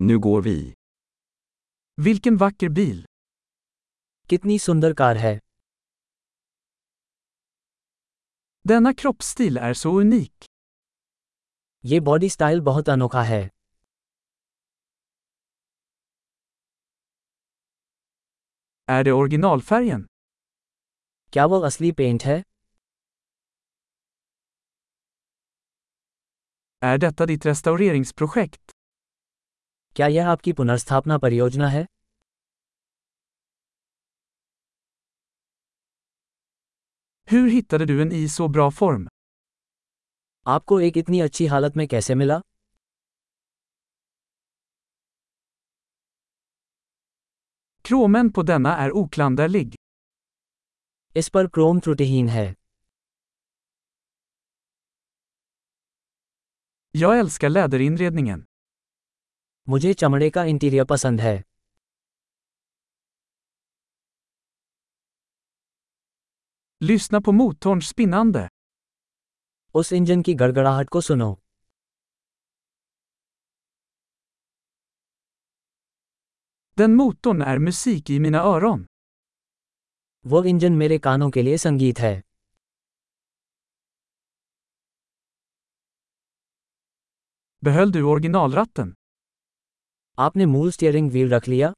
Nu går vi. Vilken vacker bil! कितनी सुंदर car है Denna kroppsstil är så unik. ये बॉडी स्टाइल बहुत अनोखा है Är det originalfärgen? क्या वो असली पेंट है Är detta ditt restaureringsprojekt? क्या यह आपकी पुनर्स्थापना परियोजना है Hur hittade du en i så bra form? आपको एक इतनी अच्छी हालत में कैसे मिला Kromen på denna är oklanderlig. इस पर क्रोम त्रुटिहीन है Jag älskar läderinredningen. मुझे चमड़े का इंटीरियर पसंद है Lyssna på motorns spinnande. उस इंजन की गड़गड़ाहट को सुनो Den motorn är musik i mina öron. वो इंजन मेरे कानों के लिए संगीत है Behöll du originalratten? आपने मूल स्टीयरिंग व्हील रख लिया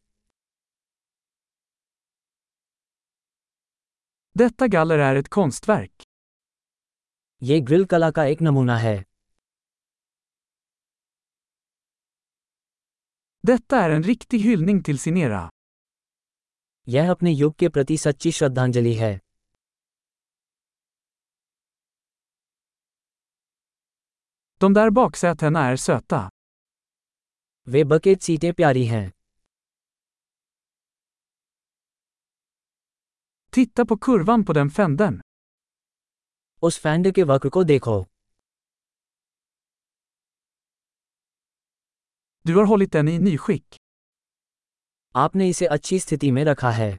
Detta galler är ett konstverk. ये ग्रिल कला का एक नमूना है Detta är en riktig hyllning till sin era. यह अपने युग के प्रति सच्ची श्रद्धांजलि है De där baksätena är söta. वे बकेट सीटें प्यारी हैं Titta på kurvan på den fänden. उस फैंड के वक्र को देखो Du har hållit den i nyskick. आपने इसे अच्छी स्थिति में रखा है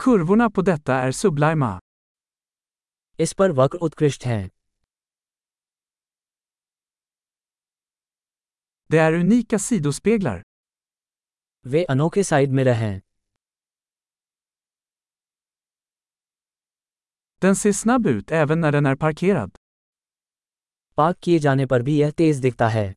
Kurvorna på detta är sublima. इस पर वक्र उत्कृष्ट हैं Det är unika sidospeglar. वे अनोखे साइड मिरर हैं Den ser snabb ut även när den är parkerad. Park किए जाने पर भी यह तेज दिखता है